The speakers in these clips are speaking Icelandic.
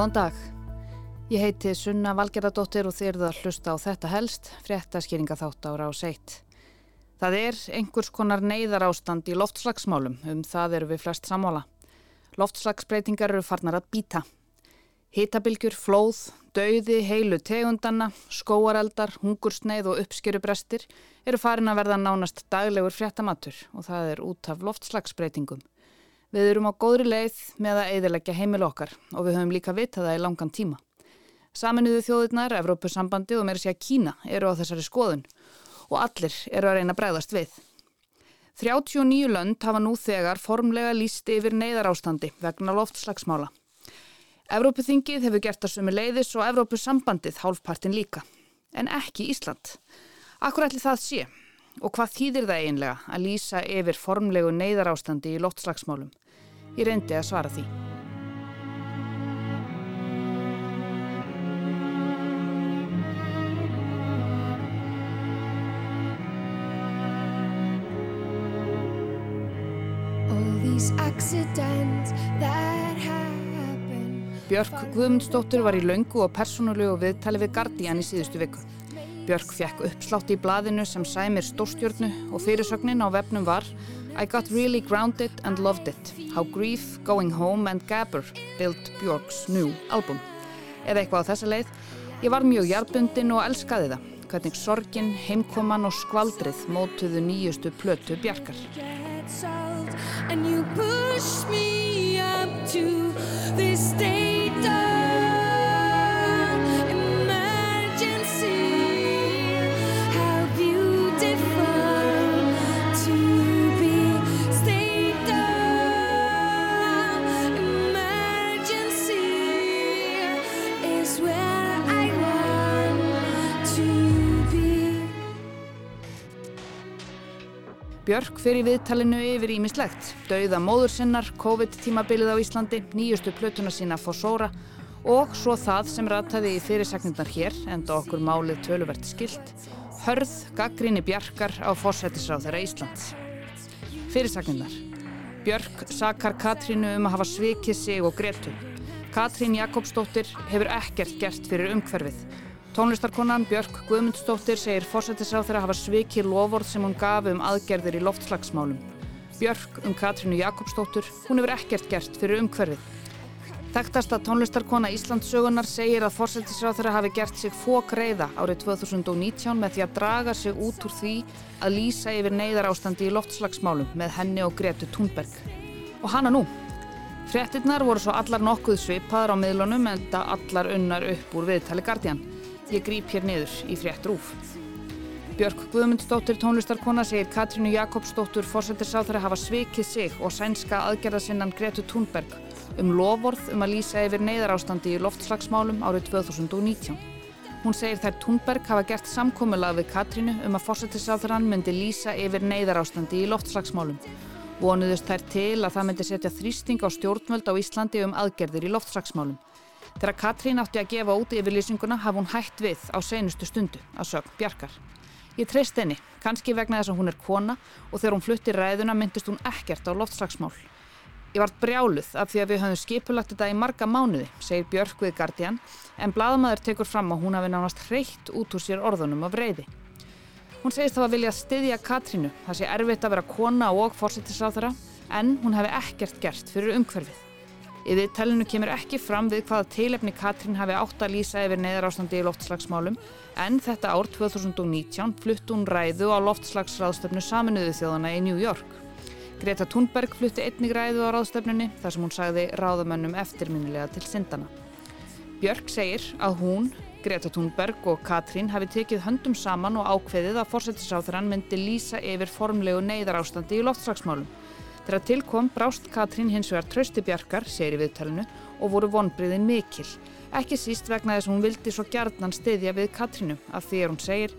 Góðan dag. Ég heiti Sunna Valgerðardóttir og þið eruð að hlusta á þetta helst, fréttaskýringa þátt ára á seitt. Það er einhvers konar neyðar ástand í loftslagsmálum, um það eru við flest sammála. Loftslagsbreytingar eru farnar að býta. Hitabilgjur, flóð, dauði, heilu tegundanna, skóareldar, hungursneið og uppskerubrestir eru farin að verða nánast daglegur fréttamatur og það er út af loftslagsbreytingum. Við erum á góðri leið með að eðilegja heimil okkar og við höfum líka vitað það í langan tíma. Saminuðu þjóðurnar, Evrópusambandi og meira sé að Kína eru á þessari skoðun og allir eru að reyna að bregðast við. 39 lönd hafa nú þegar formlega líst yfir neyðar ástandi vegna loftslagsmála. Evrópuþingið hefur gert það sumi leiðis og Evrópusambandið hálfpartin líka, en ekki Ísland. Akkur ætli það sé og hvað þýðir það einlega að lýsa yfir formlegu neyðar ástandi í loftslagsmálum? Ég reyndi að svara því. Björk Guðmundsdóttir var í laungu og persónulegu viðtali við Guardian í síðustu viku. Björk fekk uppslátt í blaðinu sem sæmir stórstjórnu og fyrirsögnin á vefnum var I got really grounded and loved it. How grief, going home and gabber built Björks new album. Eða eitthvað á þessa leið. Ég var mjög hjartbundin og elskaði það. Hvernig sorgin, heimkoman og skvaldrið mótuðu nýjustu plötu Bjarkar. Björk fyrir viðtalinu yfir ímislegt. Dauða móður sinnar, COVID-tímabilið á Íslandi, nýjustu plötuna sína Fossóra og svo það sem rataði í fyrirsagnindar hér, enda okkur málið töluvert skilt, hörð gaggríni Bjarkar á fórsættisráð þeirra Íslands. Fyrirsagnindar. Björk sakar Katrínu um að hafa svikið sig og gretu. Katrín Jakobsdóttir hefur ekkert gert fyrir umhverfið Tónlistarkonan Björk Guðmundsdóttir segir fórsættisráð þeirra hafa svikið lofórð sem hún gaf um aðgerðir í loftslagsmálum. Björk um Katrínu Jakobsdóttir, hún hefur ekkert gert fyrir umhverfið. Þekktasta tónlistarkona Íslandsögunar segir að fórsættisráð þeirra hafi gert sig fók reyða árið 2019 með því að draga sig út úr því að lýsa yfir neyðar ástandi í loftslagsmálum með henni og Gretu Thunberg. Og hana nú. Frettinnar voru svo allar nokkuð svipaðar á miðlunum en það allar unnar upp úr viðtali Guardian. Ég grýp hér niður í frétt rúf. Björk Guðmundsdóttir tónlistarkona segir Katrínu Jakobsdóttur fórsættisáþara hafa svikið sig og sænska aðgerðasinnan Gretu Thunberg um lovorð um að lýsa yfir neyðarástandi í loftslagsmálum árið 2019. Hún segir þær Thunberg hafa gert samkómulag við Katrínu um að fórsættisáþaran myndi lýsa yfir neyðarástandi í loftslagsmálum. Vonuðust þær til að það myndi setja þrýsting á stjórnvöld á Íslandi um aðgerðir í loftslagsmálum. Þegar Katrín átti að gefa út yfirlýsinguna hafði hún hætt við á seinustu stundu að sögn Bjarkar. Ég treyst henni, kannski vegna þess að hún er kona og þegar hún flutti ræðuna myndist hún ekkert á loftslagsmál. Ég vart brjáluð af því að við höfum skipulagt þetta í marga mánuði, segir Björk við Guardian, en bladamæður tekur fram að hún hafi nánast hreitt út úr sér orðunum af reyði. Hún segist þá að vilja styðja Katrínu, það sé erfitt að vera kona og fórsettisáþara, en hún hefði ekkert gert fyrir umhverfið. Í viðtælinu kemur ekki fram við hvaða teilefni Katrín hafi átt að lýsa yfir neðarástandi í loftslagsmálum en þetta ár 2019 flutt hún ræðu á loftslagsráðstöfnu saminuðu þjóðana í New York. Greta Thunberg flutti einnig ræðu á ráðstöfnunni þar sem hún sagði ráðamönnum eftirminnilega til syndana. Björk segir að hún, Greta Thunberg og Katrín hafi tekið höndum saman og ákveðið að fórsættisáþurann myndi lýsa yfir formlegu neðarástandi í loftslagsmálum Þegar tilkom brást Katrín hins vegar trösti bjarkar, segir í viðtalinu, og voru vonbriðin mikil. Ekki síst vegna þess að hún vildi svo gjarnan stiðja við Katrínu af því að hún segir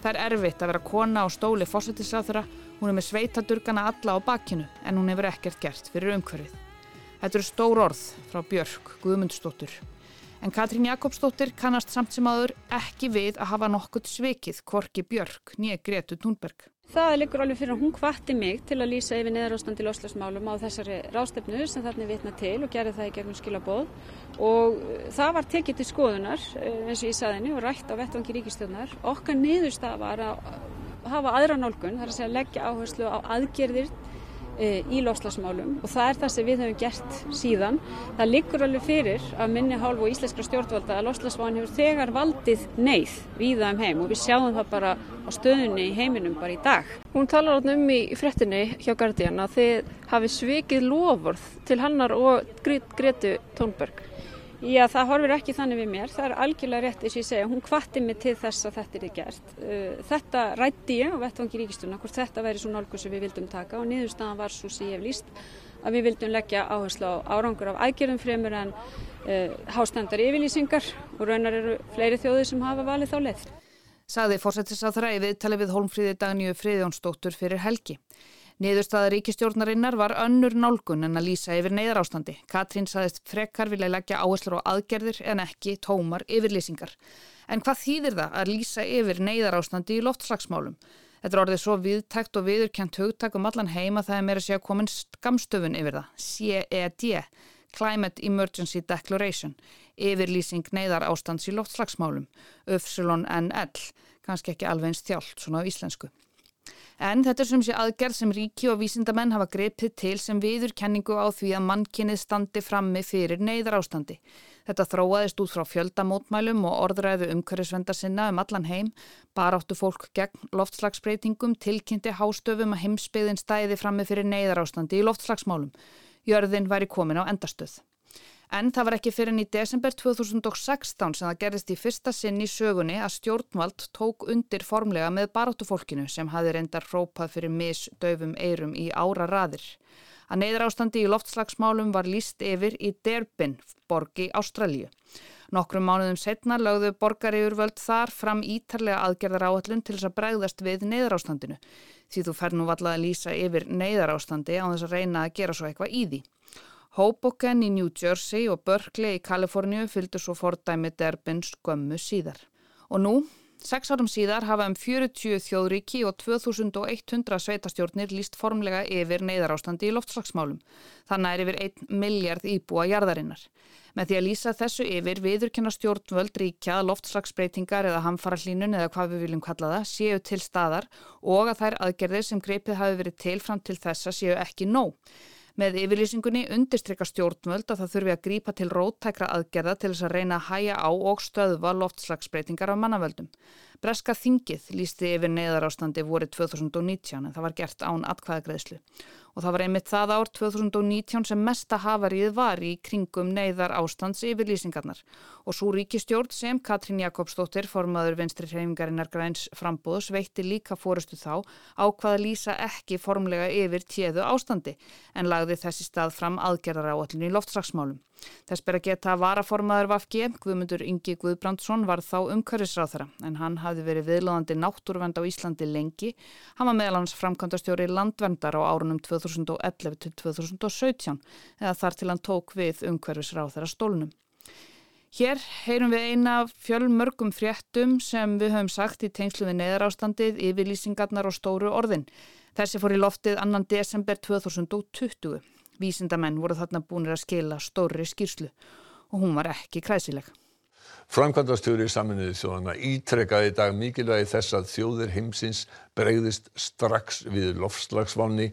Það er erfitt að vera kona á stóli fósættisáþura, hún er með sveitadurgana alla á bakinu en hún hefur ekkert gert fyrir umhverfið. Þetta eru stór orð frá Björk Guðmundsdóttur. En Katrín Jakobsdóttir kannast samt sem aður ekki við að hafa nokkurt svikið Korki Björk nýja Gretu Túnberg. Það liggur alveg fyrir að hún hvatti mig til að lýsa yfir neðarástand í loslasmálum á þessari rástefnu sem þarna vitna til og gerði það í gegnum skilabóð og það var tekið til skoðunar eins og ég saðinni og rætt á vettvangi ríkistjónar. Okkar niðurstað var að hafa aðra nálgun, þar að segja leggja áherslu á aðgerðir í lofslagsmálum og það er það sem við höfum gert síðan. Það liggur alveg fyrir að minni hálfu og íslenskra stjórnvalda að lofslagsmálun hefur þegar valdið neyð víða um heim og við sjáum það bara á stöðunni í heiminum bara í dag. Hún talar um í frettinni hjá Guardian að þið hafi svikið lofurð til hannar og Gretu Tónberg. Já, það horfir ekki þannig við mér. Það er algjörlega rétt eins og ég segja. Hún kvatti mig til þess að þetta er gert. Uh, þetta rætti ég á vettvangi ríkistuna hvort þetta væri svo nálgur sem við vildum taka og niðurstaðan var svo sem ég hef líst að við vildum leggja áherslu á árangur af aðgerðum fremur en uh, hástendar yfirlýsingar og raunar eru fleiri þjóðir sem hafa valið þá leið. Saði fórsættis að þræði tali við Holmfríði Dagníu Friðjónsdóttur fyrir helgi. Niðurstaða ríkistjórnarinnar var önnur nálgun en að lýsa yfir neyðar ástandi. Katrín saðist frekar vilja leggja áherslur á aðgerðir en ekki tómar yfirlýsingar. En hvað þýðir það að lýsa yfir neyðar ástandi í loftslagsmálum? Þetta er orðið svo viðtækt og viðurkjent hugtak um allan heima það er meira sé að komin skamstöfun yfir það. CED, Climate Emergency Declaration, yfirlýsing neyðar ástands í loftslagsmálum, Öfsulon NL, kannski ekki alveg eins þjált svona á íslensku. En þetta er sem sé aðgerð sem ríki og vísindamenn hafa grepið til sem viður kenningu á því að mannkynnið standi frammi fyrir neyðar ástandi. Þetta þróaðist út frá fjöldamótmælum og orðræðu umhverjusvenda sinna um allan heim, baráttu fólk gegn loftslagsbreytingum, tilkynnti hástöfum að heimsbyðin stæði frammi fyrir neyðar ástandi í loftslagsmálum. Jörðin væri komin á endastöð. En það var ekki fyrir enn í desember 2016 sem það gerðist í fyrsta sinn í sögunni að stjórnvald tók undir formlega með baráttufólkinu sem hafi reyndar hrópað fyrir misdöfum eirum í ára raðir. Að neyðra ástandi í loftslagsmálum var líst yfir í Derbyn, borgi Ástralju. Nokkrum mánuðum setna lögðu borgaríurvöld þar fram ítarlega aðgerðar áallun til þess að bregðast við neyðarástandinu. Því þú fer nú vallað að lýsa yfir neyðarástandi á þess að reyna að gera svo eitthvað í því. Hoboken í New Jersey og Berkeley í Kaliforníu fylgdu svo fordæmi Derbyn skömmu síðar. Og nú, sex árum síðar, hafa um 40 þjóðríki og 2100 sveitastjórnir líst formlega yfir neyðarástandi í loftslagsmálum. Þannig er yfir 1 miljard íbúa jarðarinnar. Með því að lýsa þessu yfir viðurkenna stjórnvöld ríkja loftslagsbreytingar eða hamfara hlínun eða hvað við viljum kalla það séu til staðar og að þær aðgerðir sem greipið hafi verið til fram til þessa séu ekki nóg. Með yfirlýsingunni undirstryka stjórnvöld að það þurfi að grípa til róttækra aðgerða til þess að reyna að hæja á og stöðva loftslagsbreytingar af mannavöldum. Breska þingið lísti yfir neðarástandi voru 2019 en það var gert án atkvæðagreðslu og það var einmitt það ár 2019 sem mesta hafarið var í kringum neyðar ástands yfir lýsingarnar og svo ríkistjórn sem Katrín Jakobsdóttir, formaður venstri hreyfingarinnar græns frambúðs, veitti líka fórustu þá á hvaða lýsa ekki formlega yfir tjeðu ástandi en lagði þessi stað fram aðgerðar áallin í loftslagsmálum. Þess ber að geta að varaformaður Vafgi, Guðmundur Ingi Guðbrandsson, var þá umhverfisráþara en hann hafði verið viðlóðandi náttúruvend á Íslandi lengi. Hann var meðal hans framkvæmdastjóri landvendar á árunum 2011 til 2017 eða þar til hann tók við umhverfisráþara stólnum. Hér heyrum við eina fjölmörgum fréttum sem við höfum sagt í tengslu við neðarástandið, yfirlýsingarnar og stóru orðin. Þessi fór í loftið annan desember 2020. Vísindamenn voru þarna búinir að skila stóri skýrslu og hún var ekki kræsileg. Framkvæmdastjóri saminuði þjóðana ítrekkaði í dag mikilvægi þess að þjóðir heimsins bregðist strax við lofslagsvanni,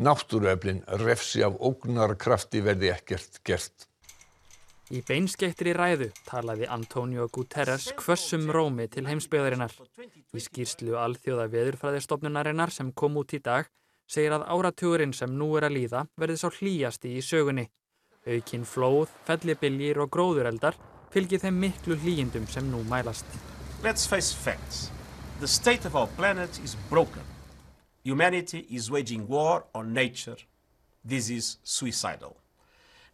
náttúrueflin refsi af ógnarkrafti verði ekkert gert. Í beinskeittri ræðu talaði Antonio Guterres hvössum rómi til heimsbyggðarinnar. Í skýrslu alþjóða veðurfræðistofnunarinnar sem kom út í dag segir að áratugurinn sem nú er að líða verði sá hlýjasti í sögunni. Aukinn flóð, fellibiljir og gróðureldar fylgir þeim miklu hlýjindum sem nú mælast. Let's face facts. The state of our planet is broken. Humanity is waging war on nature. This is suicidal.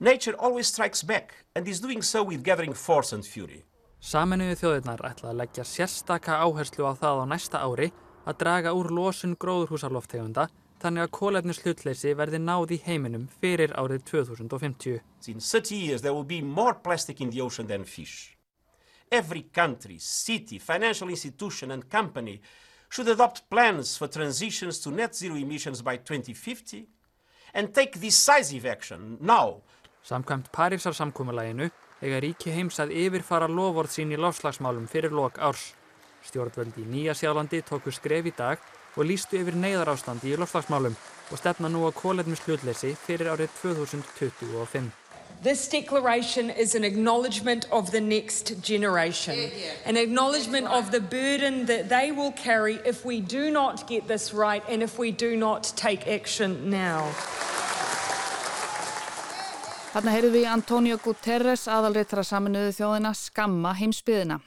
Nature always strikes back and is doing so with gathering force and fury. Saminuðu þjóðirnar ætla að leggja sérstaka áherslu á það á næsta ári að draga úr losun gróðurhúsarloftegunda þannig að kólefnis hlutleysi verði náð í heiminum fyrir árið 2050. In 30 years there will be more plastic in the ocean than fish. Every country, city, financial institution and company should adopt plans for transitions to net zero emissions by 2050 and take decisive action now. Samkvæmt Parísar samkúmulæginu eiga ríki heims að yfirfara lofórð sín í lofslagsmálum fyrir lok árs. Stjórnvöldi í Nýja sjálfandi tóku skref í dag og lístu yfir neyðarástandi í lofslagsmálum og stefna nú að kólefnishlutleysi fyrir árið 2025. This declaration is an acknowledgement of the next generation, yeah, yeah. an acknowledgement of the burden that they will carry if we do not get this right and if we do not take action now. Þarna heyrðum við Antonio Guterres, aðalreitara saminuðu þjóðina, skamma heimsbyðina.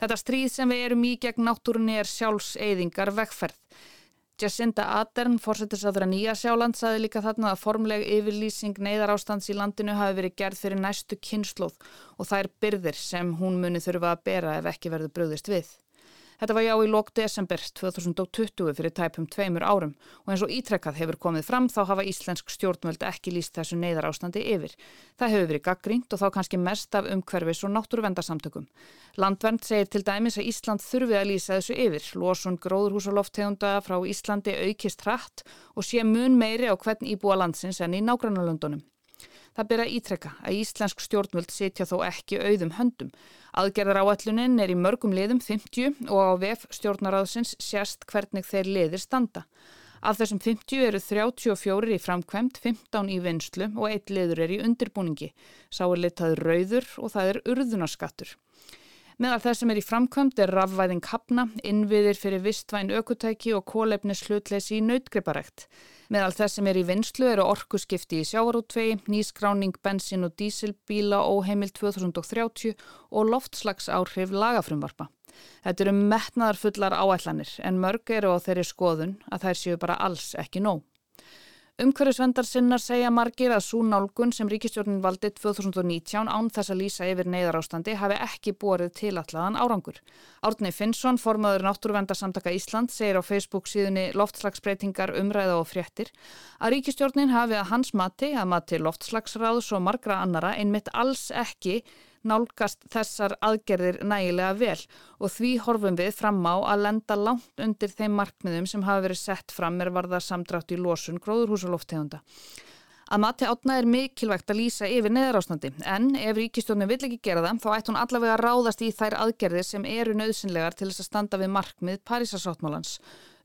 Þetta stríð sem við erum í gegn náttúrunni er sjálfseyðingar vegferð. Jacinda Ardern, fórsetisraður að Nýja Sjáland, saði líka þarna að formleg yfirlýsing neyðar ástands í landinu hafi verið gerð fyrir næstu kynnslóð og það er byrðir sem hún muni þurfa að bera ef ekki verður bröðist við. Þetta var já í lók desember 2020 fyrir tæpum tveimur árum og eins og ítrekkað hefur komið fram þá hafa íslensk stjórnvöld ekki líst þessu neyðar ástandi yfir. Það hefur verið gaggrínt og þá kannski mest af umhverfis og náttúruvendarsamtökum. Landvernd segir til dæmis að Ísland þurfi að lýsa þessu yfir. Lósun gróðurhúsaloftegunda frá Íslandi aukist hratt og sé mun meiri á hvern íbúa landsins en í nágrannalöndunum. Það byrja ítrekka að íslensk stjórnvöld setja þó ekki auðum höndum. Aðgerðar áallunin er í mörgum liðum 50 og á VF stjórnaráðsins sérst hvernig þeir liðir standa. Af þessum 50 eru 34 í framkvæmt, 15 í vinslu og eitt liður er í undirbúningi. Sá er litaður rauður og það er urðunarskattur. Meðal það sem er í framkvæmt er rafvæðing hafna, innviðir fyrir vistvæn aukutæki og kólefnis hlutleysi í nautgriparekt. Meðal það sem er í vinslu eru orkuskipti í sjávarútvegi, nýskráning, bensin og dísilbíla óheimil 2030 og loftslags áhrif lagafrumvarpa. Þetta eru metnaðarfullar áætlanir en mörg eru á þeirri skoðun að þær séu bara alls ekki nóg. Umhverfisvendar sinnar segja margir að svo nálgun sem ríkistjórnin valdi 2019 án þess að lýsa yfir neyðarástandi hafi ekki borið tilallaðan árangur. Árni Finnsson, formadur Náttúruvendarsamtaka Ísland, segir á Facebook síðunni loftslagsbreytingar umræða og fréttir að ríkistjórnin hafi að hans mati, að mati loftslagsráðs og margra annara einmitt alls ekki nálgast þessar aðgerðir nægilega vel og því horfum við fram á að lenda langt undir þeim markmiðum sem hafa verið sett fram er varða samdrátt í losun gróðurhúsaloftegunda. Að mati átna er mikilvægt að lýsa yfir neðarástandi en ef ríkistjónin vill ekki gera það þá ætti hún allavega að ráðast í þær aðgerðir sem eru nöðsynlegar til þess að standa við markmið Parísasáttmálans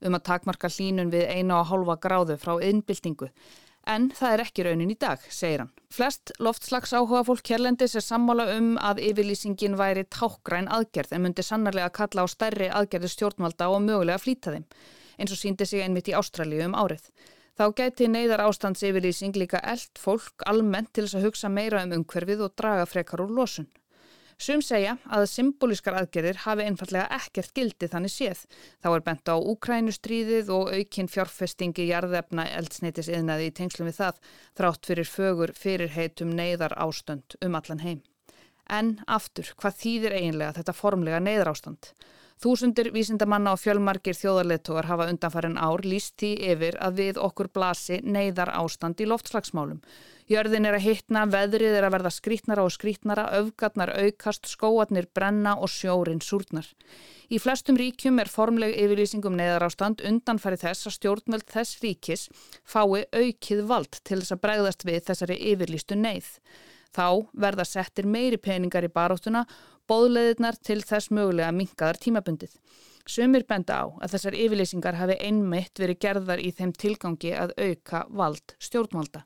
um að takmarka hlínun við eina og hálfa gráðu frá innbyltingu. En það er ekki raunin í dag, segir hann. Flest loftslags áhuga fólk hérlendis er sammála um að yfirlýsingin væri tákgræn aðgerð en myndi sannarlega að kalla á stærri aðgerði stjórnvalda og mögulega flýta þeim, eins og síndi sig einmitt í Ástralju um árið. Þá gæti neyðar ástands yfirlýsing líka eld fólk almennt til þess að hugsa meira um umhverfið og draga frekar úr losun. Sum segja að symbolískar aðgerðir hafi einfallega ekkert gildi þannig séð. Þá er bent á Úkrænustríðið og aukinn fjárfestingi jarðefna eldsneitis yðnaði í tengslum við það þrátt fyrir fögur fyrirheitum neyðar ástand um allan heim. En aftur, hvað þýðir eiginlega þetta formlega neyðar ástand? Þúsundir vísindamanna og fjölmarkir þjóðarleittóar hafa undanfærin ár líst því yfir að við okkur blasi neyðar ástand í loftslagsmálum. Jörðin er að hittna, veðrið er að verða skrítnara og skrítnara, öfgatnar aukast, skóatnir brenna og sjórin súrnar. Í flestum ríkjum er formleg yfirlýsingum neðarástand undanfæri þess að stjórnveld þess ríkis fái aukið vald til þess að bregðast við þessari yfirlýstu neyð. Þá verða settir meiri peningar í baróttuna, bóðleðirnar til þess mögulega minkaðar tímabundið. Sumir benda á að þessar yfirlýsingar hafi einmitt verið gerðar í þeim tilgangi að auka vald stjórnvalda.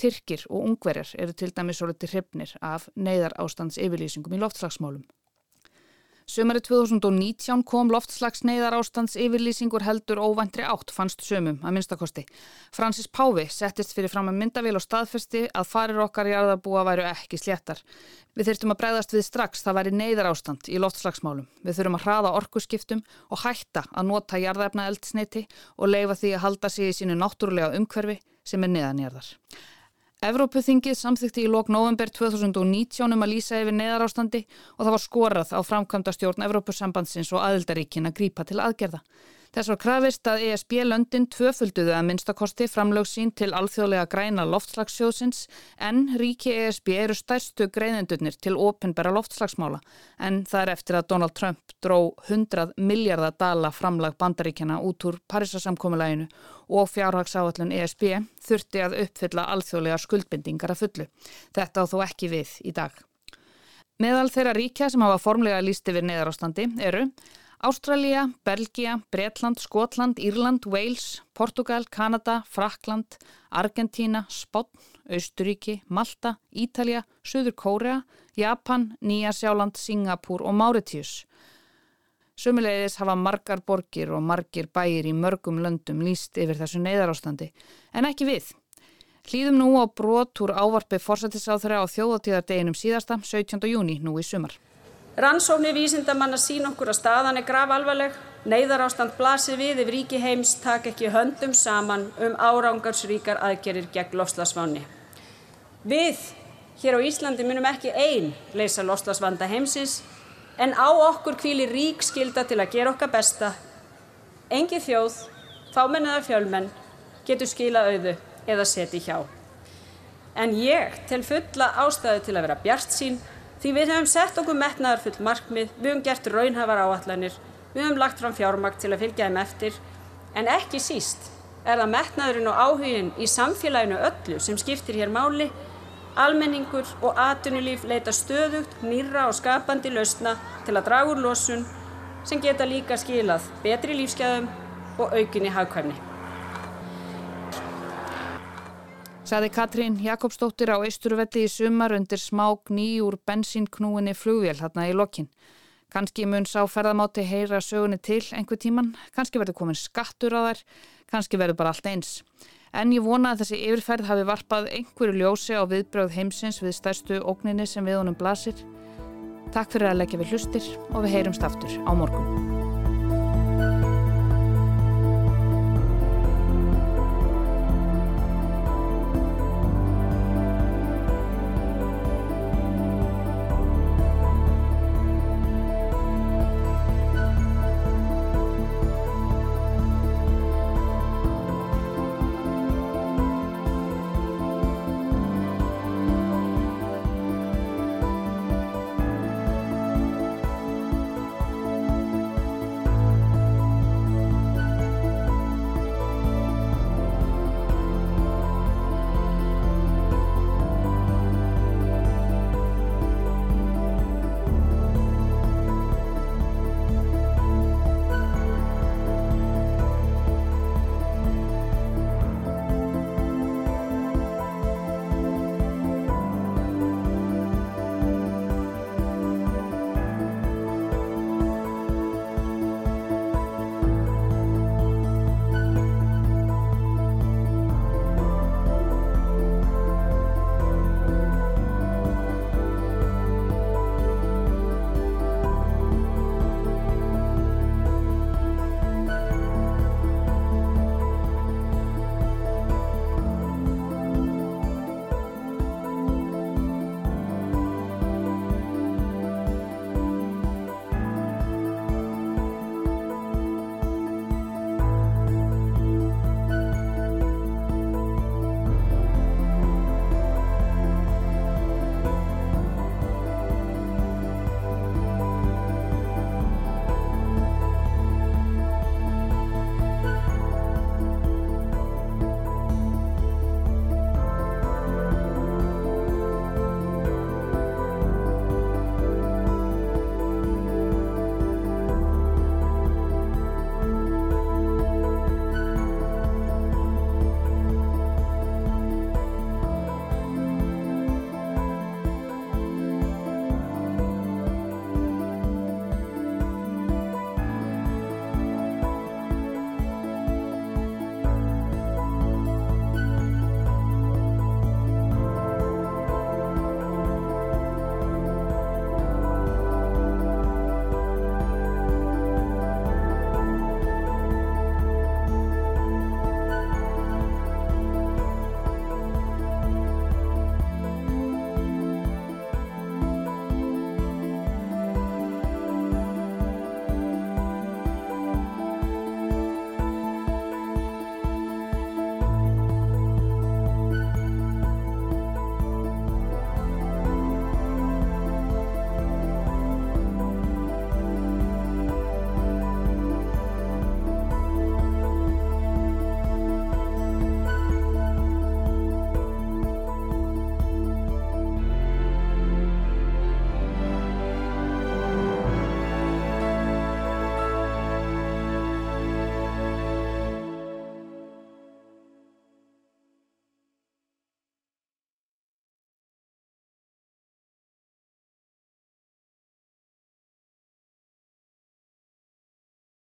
Tyrkir og ungverjar eru til dæmis svolítið hrifnir af neyðar ástands yfirlýsingum í loftslagsmálum. Sömari 2019 kom loftslags neyðar ástands yfirlýsingur heldur óvæntri átt fannst sömum að minnstakosti. Francis Pávi settist fyrir fram að myndavél og staðfesti að farir okkar í aðabúa væru ekki sléttar. Við þurftum að bregðast við strax það væri neyðar ástand í loftslagsmálum. Við þurfum að hraða orkuskiptum og hætta að nota jarðefna eldsneiti og leifa því að halda sig í sínu náttúrulega umhverfi sem er neðanjarðar. Evrópuþingið samþykti í lok november 2019 um að lýsa yfir neðarástandi og það var skorað á framkvæmda stjórn Evrópusambandsins og aðildaríkin að grípa til aðgerða. Þess var krafist að ESB-löndin tvöfölduðu að minnstakosti framlög sín til alþjóðlega græna loftslagssjóðsins en ríki ESB eru stærstu greiðendurnir til ofinbæra loftslagsmála en það er eftir að Donald Trump dró 100 miljardar dala framlag bandaríkjana út úr Parísasamkomiðlæginu og fjárhagsáallun ESB þurfti að uppfylla alþjóðlega skuldbindingar að fullu. Þetta á þó ekki við í dag. Meðal þeirra ríkja sem hafa formlega líst yfir neðarástandi eru Ástralja, Belgia, Bretland, Skotland, Írland, Wales, Portugal, Kanada, Frakland, Argentína, Spotn, Austuríki, Malta, Ítalja, Suður Kórea, Japan, Nýjasjáland, Singapúr og Mauritius. Sumulegis hafa margar borgir og margir bæir í mörgum löndum líst yfir þessu neyðarástandi, en ekki við. Hlýðum nú á brot úr ávarpi fórsættisáþurra á þjóðatíðardeginum síðasta 17. júni nú í sumar. Rannsóknir vísindamanna sín okkur að staðan er graf alvarleg. Neyðar ástand blasir við ef ríki heims tak ekki höndum saman um árangarsríkar aðgerir gegn lofslagsváni. Við hér á Íslandi munum ekki einn leysa lofslagsvanda heimsins en á okkur kvíli rík skilda til að gera okkar besta. Engi þjóð, fámenniðar fjölmenn, getur skila auðu eða seti hjá. En ég tel fulla ástæðu til að vera bjart sín Því við höfum sett okkur metnaðar full markmið, við höfum gert raunhafar áallanir, við höfum lagt fram fjármakt til að fylgja þeim eftir, en ekki síst er það metnaðurinn og áhugin í samfélaginu öllu sem skiptir hér máli, almenningur og atunulíf leita stöðugt, nýra og skapandi lausna til að draga úr losun sem geta líka skilað betri lífsgæðum og aukinni hagkvæmni. Saði Katrín Jakobsdóttir á Eisturvelli í sumar undir smák nýjúr bensínknúinni flugvél hérna í lokkin. Kanski mun sá ferðamáti heyra sögunni til einhver tíman, kannski verður komin skattur á þær, kannski verður bara allt eins. En ég vona að þessi yfirferð hafi varpað einhverju ljósi á viðbröð heimsins við stærstu ógninni sem við honum blasir. Takk fyrir að leggja við hlustir og við heyrumst aftur á morgun.